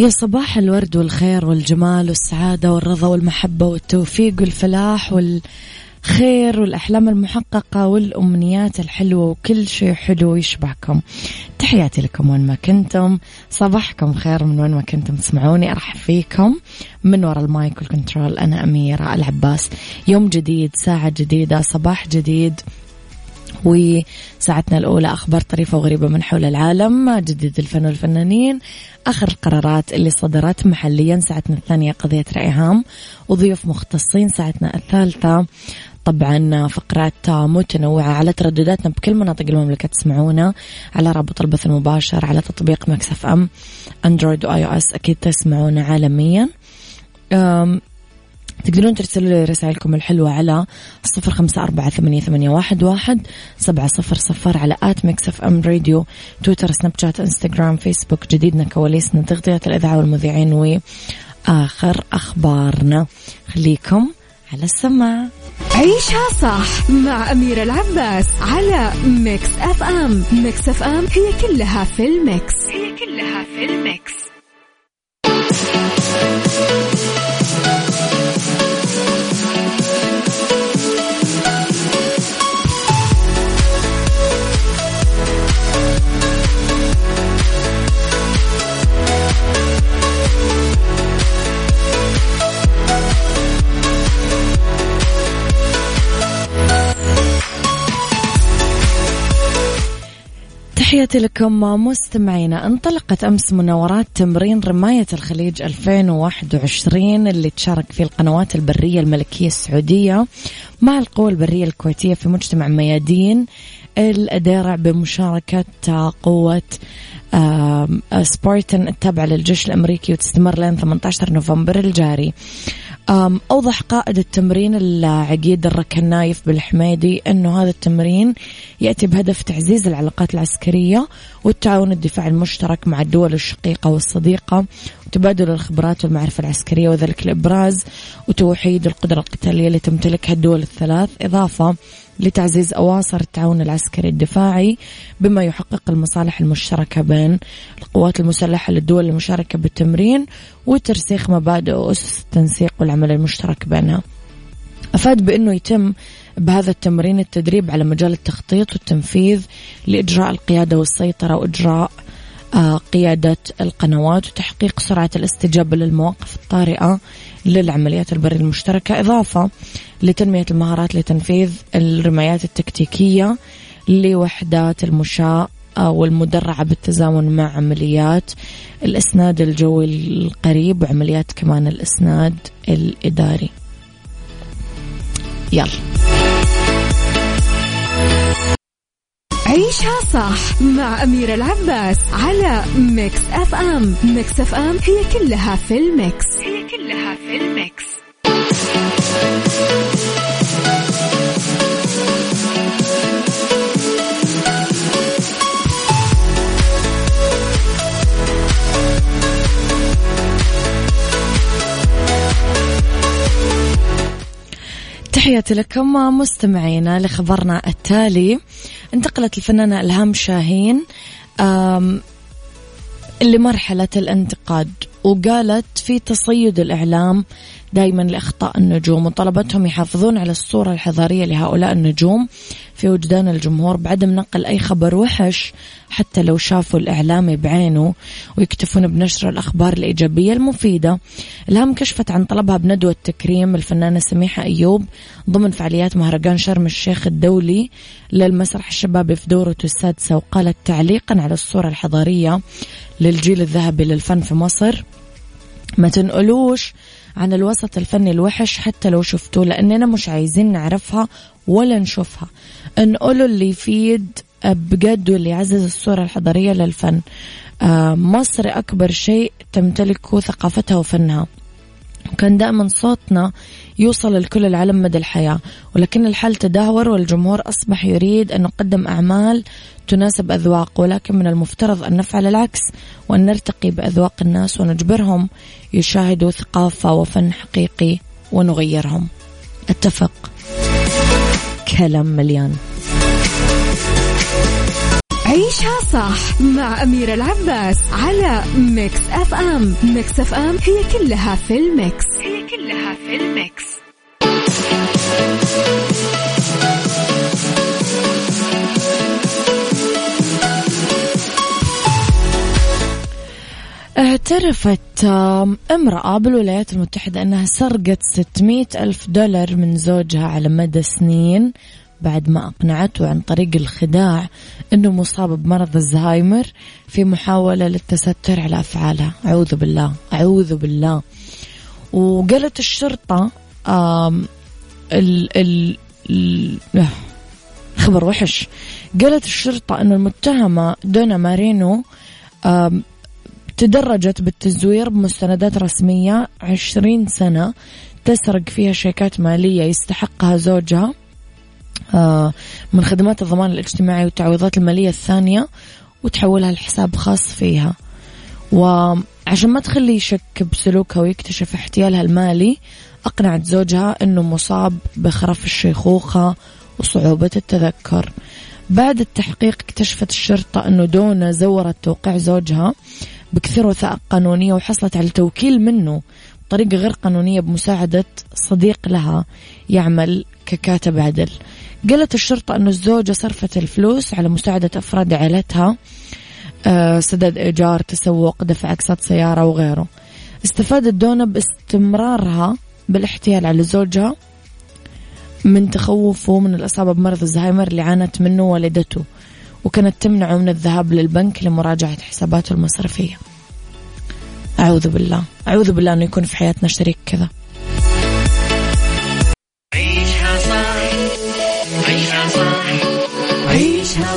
يا صباح الورد والخير والجمال والسعادة والرضا والمحبة والتوفيق والفلاح والخير والأحلام المحققة والأمنيات الحلوة وكل شيء حلو يشبعكم تحياتي لكم وين ما كنتم. صباحكم خير من وين ما كنتم تسمعوني. أرحب فيكم. من وراء ال mic وال control أنا أميرة العباس. يوم جديد ساعة جديدة صباح جديد. وساعتنا الأولى أخبار طريفة وغريبة من حول العالم جديد الفن والفنانين آخر القرارات اللي صدرت محليا ساعتنا الثانية قضية رأي عام وضيوف مختصين ساعتنا الثالثة طبعا فقرات متنوعة على تردداتنا بكل مناطق المملكة تسمعونا على رابط البث المباشر على تطبيق Mix FM Android و iOS أكيد تسمعونا عالميا. تقدرون ترسلوا لي رسائلكم الحلوة على صفر خمسة أربعة ثمانية, واحد, واحد سبعة صفر صفر على at Mix FM Radio تويتر سناب شات إنستغرام فيسبوك جديدنا كواليسنا تغطية الإذاعة والمذيعين وآخر أخبارنا. خليكم على السماع. عيشها صح مع أميرة العباس على Mix FM. Mix FM هي كلها في ال mix. هي كلها في ال mix. تحياتي لكم مستمعينا. انطلقت أمس مناورات تمرين رماية الخليج 2021 اللي تشارك فيه القنوات البرية الملكية السعودية مع القوى البرية الكويتية في مجتمع ميادين. الدرع بمشاركة قوة سبارتن التابعة للجيش الأمريكي وتستمر لين 18 نوفمبر الجاري. أوضح قائد التمرين العقيد الركنايف بالحميدي أنه هذا التمرين يأتي بهدف تعزيز العلاقات العسكرية والتعاون الدفاعي المشترك مع الدول الشقيقة والصديقة وتبادل الخبرات والمعرفة العسكرية وذلك لإبراز وتوحيد القدرة القتالية اللي تمتلكها الدول الثلاث. إضافة لتعزيز أواصر التعاون العسكري الدفاعي بما يحقق المصالح المشتركة بين القوات المسلحة للدول المشاركة بالتمرين وترسيخ مبادئ وأسس التنسيق والعمل المشترك بينها. أفاد بأنه يتم بهذا التمرين التدريب على مجال التخطيط والتنفيذ لإجراء القيادة والسيطرة وإجراء آه، قيادة القنوات وتحقيق سرعة الاستجابة للمواقف الطارئة للعمليات البرية المشتركة إضافة لتنمية المهارات لتنفيذ الرمايات التكتيكية لوحدات المشاة والمدرعة بالتزامن مع عمليات الإسناد الجوي القريب وعمليات كمان الإسناد الإداري. يلا. عيشها صح مع أميرة العباس على Mix FM Mix FM هي كلها في ال mix. هي كلها في ال mix. تحياتي لكم مستمعينا لخبرنا التالي. انتقلت الفنانة إلهام شاهين لمرحلة الانتقاد. وقالت في تصيد الإعلام دائما لأخطاء النجوم وطلبتهم يحافظون على الصورة الحضارية لهؤلاء النجوم في وجدان الجمهور بعدم نقل أي خبر وحش حتى لو شافوا الإعلامي بعينه ويكتفون بنشر الأخبار الإيجابية المفيدة. الهام كشفت عن طلبها بندوة تكريم الفنانة سميحة أيوب ضمن فعاليات مهرجان شرم الشيخ الدولي للمسرح الشبابي في دورته السادسة وقالت تعليقا على الصورة الحضارية للجيل الذهبي للفن في مصر. ما تنقلوش عن الوسط الفني الوحش حتى لو شفتوه لأننا مش عايزين نعرفها ولا نشوفها. نقوله اللي يفيد بجد واللي يعزز الصورة الحضارية للفن. آه، مصر أكبر شيء تمتلكه ثقافتها وفنها. وكان دائما صوتنا يوصل لكل العالم مدى الحياة. ولكن الحال تدهور والجمهور أصبح يريد أن نقدم أعمال تناسب أذواق ولكن من المفترض أن نفعل العكس وأن نرتقي بأذواق الناس ونجبرهم يشاهدوا ثقافة وفن حقيقي ونغيرهم. أتفق. كلام مليان. عيشها صح مع أميرة العباس على Mix FM. Mix FM هي كلها في ال mix. هي كلها في ال mix. اعترفت امرأة بالولايات المتحدة أنها سرقت 600 ألف دولار من زوجها على مدى سنين. بعد ما أقنعته عن طريق الخداع أنه مصاب بمرض الزهايمر في محاولة للتستر على أفعالها أعوذ بالله أعوذ بالله. وقالت الشرطة ال ال ال خبر وحش. قالت الشرطة أن المتهمة دونا مارينو تدرجت بالتزوير بمستندات رسمية عشرين سنة تسرق فيها شيكات مالية يستحقها زوجها. من خدمات الضمان الاجتماعي والتعويضات المالية الثانية وتحولها لحساب خاص فيها. وعشان ما تخليه يشك بسلوكها ويكتشف احتيالها المالي أقنعت زوجها أنه مصاب بخرف الشيخوخة وصعوبة التذكر. بعد التحقيق اكتشفت الشرطة أنه دونا زورت توقيع زوجها بكثير وثائق قانونية وحصلت على توكيل منه بطريقة غير قانونية بمساعدة صديق لها. يعمل ككاتب عدل. قالت الشرطة أن الزوجة صرفت الفلوس على مساعدة أفراد عائلتها آه، سداد إيجار تسوق دفع أقساط سيارة وغيره. استفادت دونا باستمرارها بالاحتيال على زوجها من تخوفه من الإصابة بمرض الزهايمر اللي عانت منه والدته وكانت تمنعه من الذهاب للبنك لمراجعة حساباته المصرفية. أعوذ بالله. أعوذ بالله أنه يكون في حياتنا شريك كذا.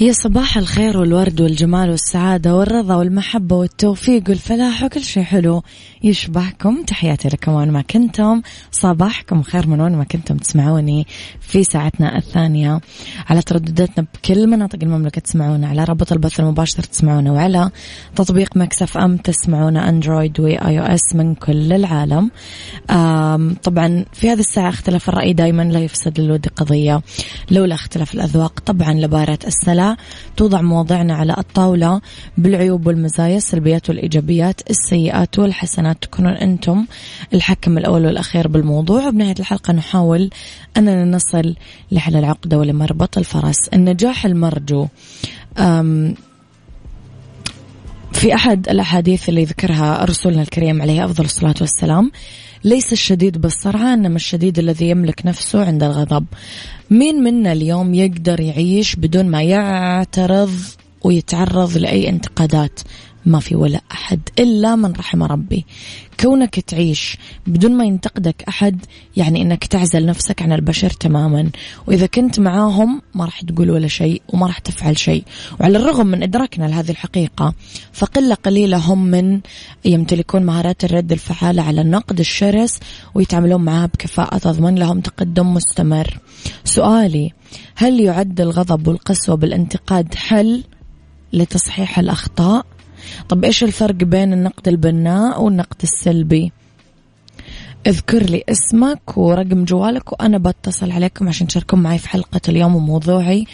يا صباح الخير والورد والجمال والسعادة والرضا والمحبة والتوفيق والفلاح وكل شيء حلو يشبهكم. تحياتي لكم وين ما كنتم. صباحكم خير من وين ما كنتم تسمعوني في ساعتنا الثانية. على تردداتنا بكل مناطق المملكة تسمعونا. على رابط البث المباشر تسمعونا. وعلى تطبيق ميكس أف أم تسمعونا أندرويد و iOS من كل العالم. طبعا في هذه الساعة اختلاف الرأي دايما لا يفسد للود قضية. لولا اختلاف الأذواق طبعا لبارت السلع. توضع مواضيعنا على الطاولة بالعيوب والمزايا السلبيات والإيجابيات السيئات والحسنات. تكونون أنتم الحكم الأول والأخير بالموضوع. وبنهاية الحلقة نحاول أننا نصل لحل العقدة ولمربط الفرس. النجاح المرجو. في أحد الأحاديث اللي ذكرها رسولنا الكريم عليه أفضل الصلاة والسلام ليس الشديد بالصرعة إنما الشديد الذي يملك نفسه عند الغضب. مين منا اليوم يقدر يعيش بدون ما يعترض ويتعرض لأي انتقادات؟ ما في ولا أحد إلا من رحم ربي. كونك تعيش بدون ما ينتقدك أحد يعني أنك تعزل نفسك عن البشر تماما. وإذا كنت معاهم ما راح تقول ولا شيء وما راح تفعل شيء. وعلى الرغم من إدراكنا لهذه الحقيقة فقلة قليلة هم من يمتلكون مهارات الرد الفعالة على النقد الشرس ويتعاملون معها بكفاءة تضمن لهم تقدم مستمر. سؤالي هل يعد الغضب والقسوة بالانتقاد حل لتصحيح الأخطاء؟ طب إيش الفرق بين النقد البناء والنقد السلبي؟ اذكر لي اسمك ورقم جوالك وأنا بتصل عليكم عشان تشاركون معي في حلقة اليوم وموضوعي.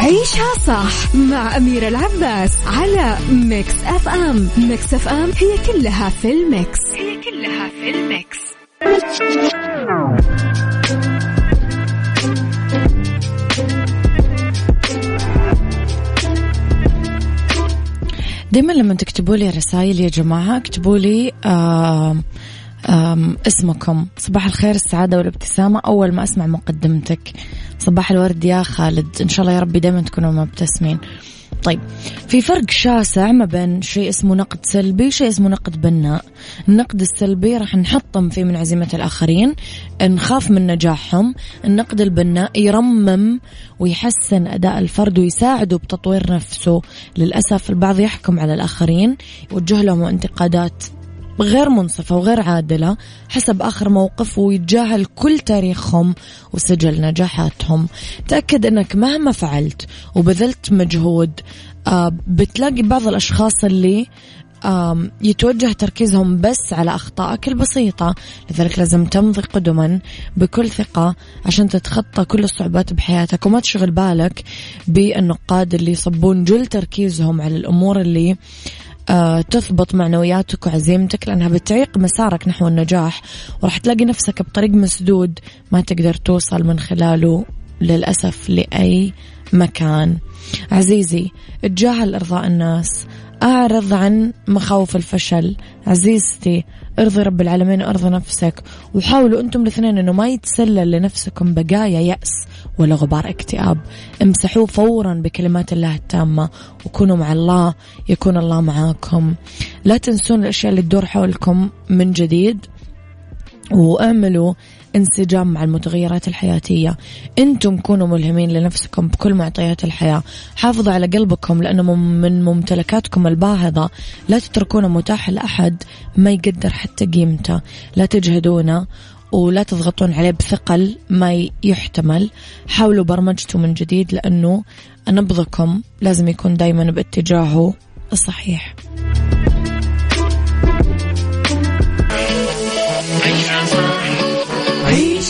عيشها صح مع أميرة العباس على ميكس أف أم ميكس أف أم هي كلها في الميكس. هي كلها في الميكس. دائما لما تكتبوا لي رسائل يا جماعة اكتبوا لي اسمكم. صباح الخير السعادة والابتسامة. أول ما أسمع مقدمتك صباح الورد يا خالد. إن شاء الله يا ربي دائما تكونوا مبتسمين. طيب. في فرق شاسع ما بين شيء اسمه نقد سلبي وشيء اسمه نقد بناء. النقد السلبي راح نحطم فيه من عزيمة الآخرين نخاف من نجاحهم. النقد البناء يرمم ويحسن أداء الفرد ويساعده بتطوير نفسه. للأسف البعض يحكم على الآخرين يوجه لهم انتقادات غير منصفة وغير عادلة حسب آخر موقف ويتجاهل كل تاريخهم وسجل نجاحاتهم. تأكد أنك مهما فعلت وبذلت مجهود آه، بتلاقي بعض الأشخاص اللي يتوجه تركيزهم بس على أخطائك البسيطة. لذلك لازم تمضي قدما بكل ثقة عشان تتخطى كل الصعوبات بحياتك. وما تشغل بالك بالنقاد اللي يصبون جل تركيزهم على الأمور اللي تثبط معنوياتك وعزيمتك لأنها بتعيق مسارك نحو النجاح وراح تلاقي نفسك بطريق مسدود ما تقدر توصل من خلاله للأسف لأي مكان. عزيزي اتجاهل إرضاء الناس. أعرض عن مخاوف الفشل. عزيزتي ارضي رب العالمين وارضي نفسك. وحاولوا أنتم الاثنين انه ما يتسلل لنفسكم بقايا يأس ولا غبار اكتئاب. امسحوه فورا بكلمات الله التامة وكونوا مع الله يكون الله معاكم. لا تنسون الأشياء اللي تدور حولكم من جديد. وأعملوا انسجام مع المتغيرات الحياتية. أنتم كونوا ملهمين لنفسكم بكل معطيات الحياة. حافظوا على قلبكم لأنه من ممتلكاتكم الباهظة. لا تتركونه متاح لأحد ما يقدر حتى قيمته. لا تجهدونه ولا تضغطون عليه بثقل ما يحتمل. حاولوا برمجته من جديد لأنه نبضكم لازم يكون دايما باتجاهه الصحيح.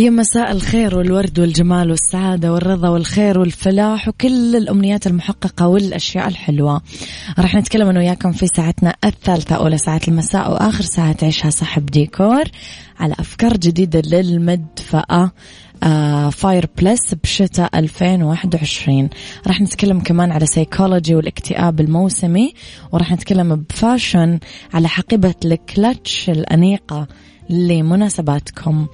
يا مساء الخير والورد والجمال والسعادة والرضا والخير والفلاح وكل الأمنيات المحققة والأشياء الحلوة. راح نتكلم أنا وياكم في ساعتنا الثالثة أولى ساعات المساء وآخر ساعة تعيشها صاحب ديكور على أفكار جديدة للمدفأة fireplace بشتاء 2021 راح نتكلم كمان على سيكولوجي والاكتئاب الموسمي وراح نتكلم ب fashion على حقيبة الكلتش الأنيقة. لمناسباتكم.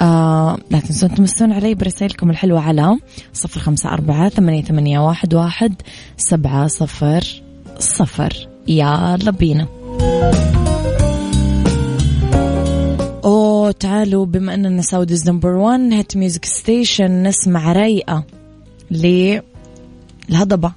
آه لا تنسون تمسون علي برسائلكم الحلوة على صفر خمسة أربعة ثمانية, ثمانية واحد, واحد سبعة صفر صفر. يلا بينا أوه تعالوا بما أننا Saudi's number 1 hit music station نسمع رايقه للهضبة.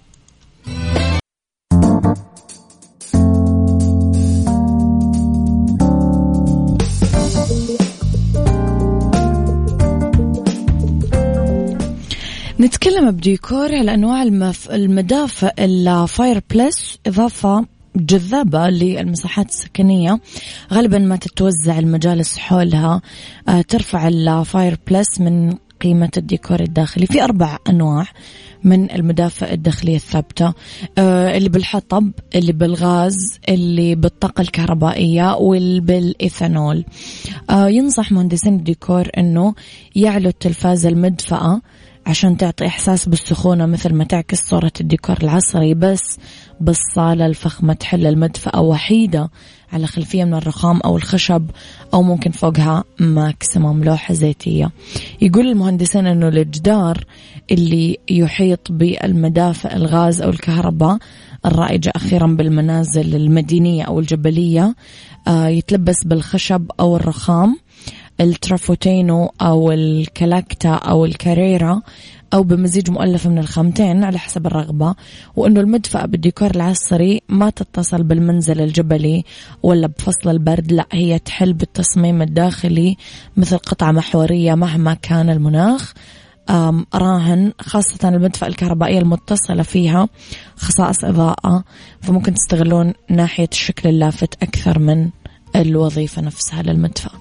نتكلم بديكور على أنواع المف... المدافئ ال fireplace إضافة جذابة للمساحات السكنية. غالبا ما تتوزع المجالس حولها. آه، ترفع ال fireplace من قيمة الديكور الداخلي. في أربع أنواع من المدافئ الداخلية الثابتة. آه، اللي بالحطب اللي بالغاز اللي بالطاقة الكهربائية واللي آه، ينصح مهندسين الديكور أنه يعلو التلفاز المدفأة. عشان تعطي إحساس بالسخونة مثل ما تعكس صورة الديكور العصري بس بالصالة الفخمة تحل المدفأة وحيدة على خلفية من الرخام أو الخشب أو ممكن فوقها ماكسيموم لوحة زيتية. يقول المهندسين أنه الجدار اللي يحيط بالمدافع الغاز أو الكهرباء الرائجة أخيرا بالمنازل المدينية أو الجبلية آه، يتلبس بالخشب أو الرخام. الترافرتينو أو الكلاكاتا أو الكاريرا أو بمزيج مؤلف من الخامتين على حسب الرغبة وأنه المدفأة بالديكور العصري ما تتصل بالمنزل الجبلي ولا بفصل البرد لا هي تحل بالتصميم الداخلي مثل قطعة محورية مهما كان المناخ. راح خاصة المدفأة الكهربائية المتصلة فيها خصائص إضاءة فممكن تستغلون ناحية الشكل اللافت أكثر من الوظيفة نفسها للمدفأة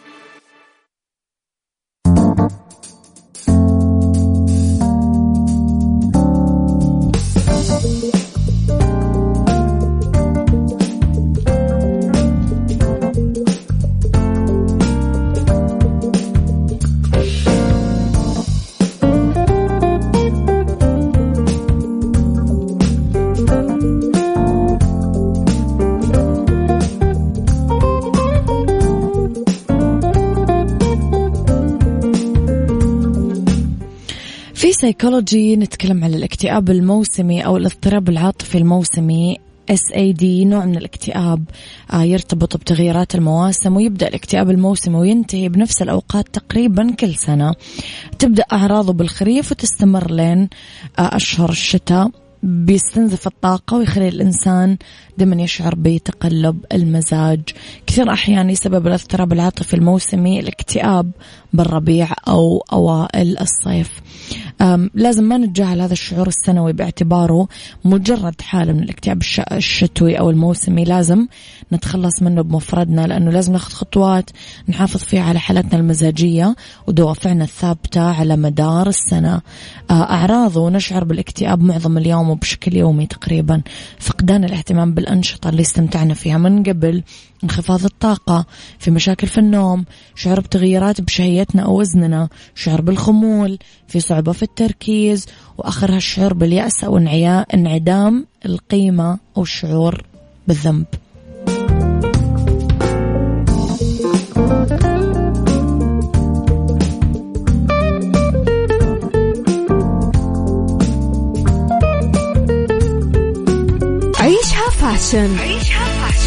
سايكولوجي نتكلم عن الاكتئاب الموسمي أو الاضطراب العاطفي الموسمي SAD نوع من الاكتئاب آه، يرتبط بتغييرات المواسم ويبدأ الاكتئاب الموسمي وينتهي بنفس الأوقات تقريبا كل سنة. تبدأ أعراضه بالخريف وتستمر لين آه، أشهر الشتاء بيستنزف الطاقة ويخلي الإنسان دائما يشعر بتقلب المزاج. كثير أحيان يسبب الاضطراب العاطفي الموسمي الاكتئاب بالربيع أو أوائل الصيف. لازم ما نتجاهل هذا الشعور السنوي باعتباره مجرد حالة من الاكتئاب الشتوي أو الموسمي. لازم نتخلص منه بمفردنا لأنه لازم ناخذ خطوات نحافظ فيها على حالتنا المزاجية ودوافعنا الثابتة على مدار السنة. أعراضه نشعر بالاكتئاب معظم اليوم وبشكل يومي تقريبا. فقدان الاهتمام بالأنشطة اللي استمتعنا فيها من قبل انخفاض الطاقة في مشاكل في النوم شعور بتغييرات بشهيتنا أو وزننا شعور بالخمول في صعوبة في التركيز وآخرها الشعور باليأس أو انعدام القيمة أو الشعور بالذنب. عيشها fashion عيشها fashion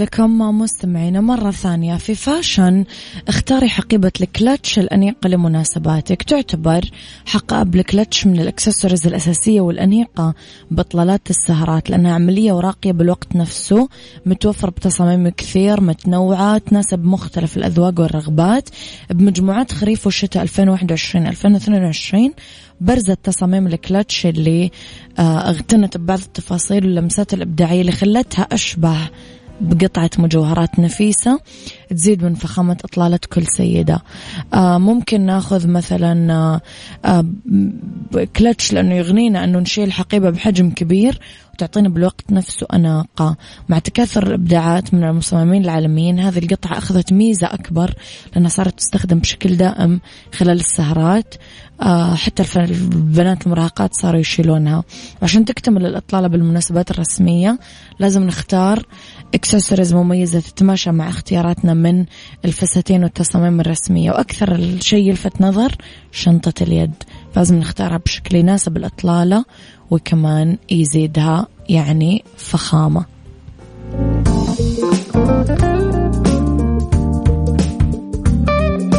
لكم مستمعينا مرة ثانية في fashion. اختاري حقيبة الكلتش الأنيقة لمناسباتك. تعتبر حقائب الكلتش من الأكسسوارز الأساسية والأنيقة بإطلالات السهرات لأنها عملية وراقية بالوقت نفسه متوفر بتصاميم كثير متنوعة تناسب مختلف الأذواق والرغبات. بمجموعات خريف وشتاء 2021-2022 برزت تصاميم الكلتش اللي آه، اغتنت ببعض التفاصيل واللمسات الإبداعية اللي خلتها أشبه بقطعة مجوهرات نفيسة تزيد من فخامة إطلالة كل سيدة. آه ممكن ناخذ مثلا آه آه كلتش لأنه يغنينا أنه نشيل حقيبة بحجم كبير وتعطينا بالوقت نفسه أناقة. مع تكاثر الإبداعات من المصممين العالميين هذه القطعة أخذت ميزة أكبر لأنها صارت تستخدم بشكل دائم خلال السهرات. حتى البنات المراهقات صاروا يشيلونها. عشان تكتمل الإطلالة بالمناسبات الرسمية لازم نختار إكسسوارز مميزة تتماشى مع اختياراتنا من الفساتين والتصاميم الرسمية وأكثر الشيء يلفت نظر شنطة اليد. لازم نختارها بشكل يناسب الإطلالة وكمان يزيدها يعني فخامة.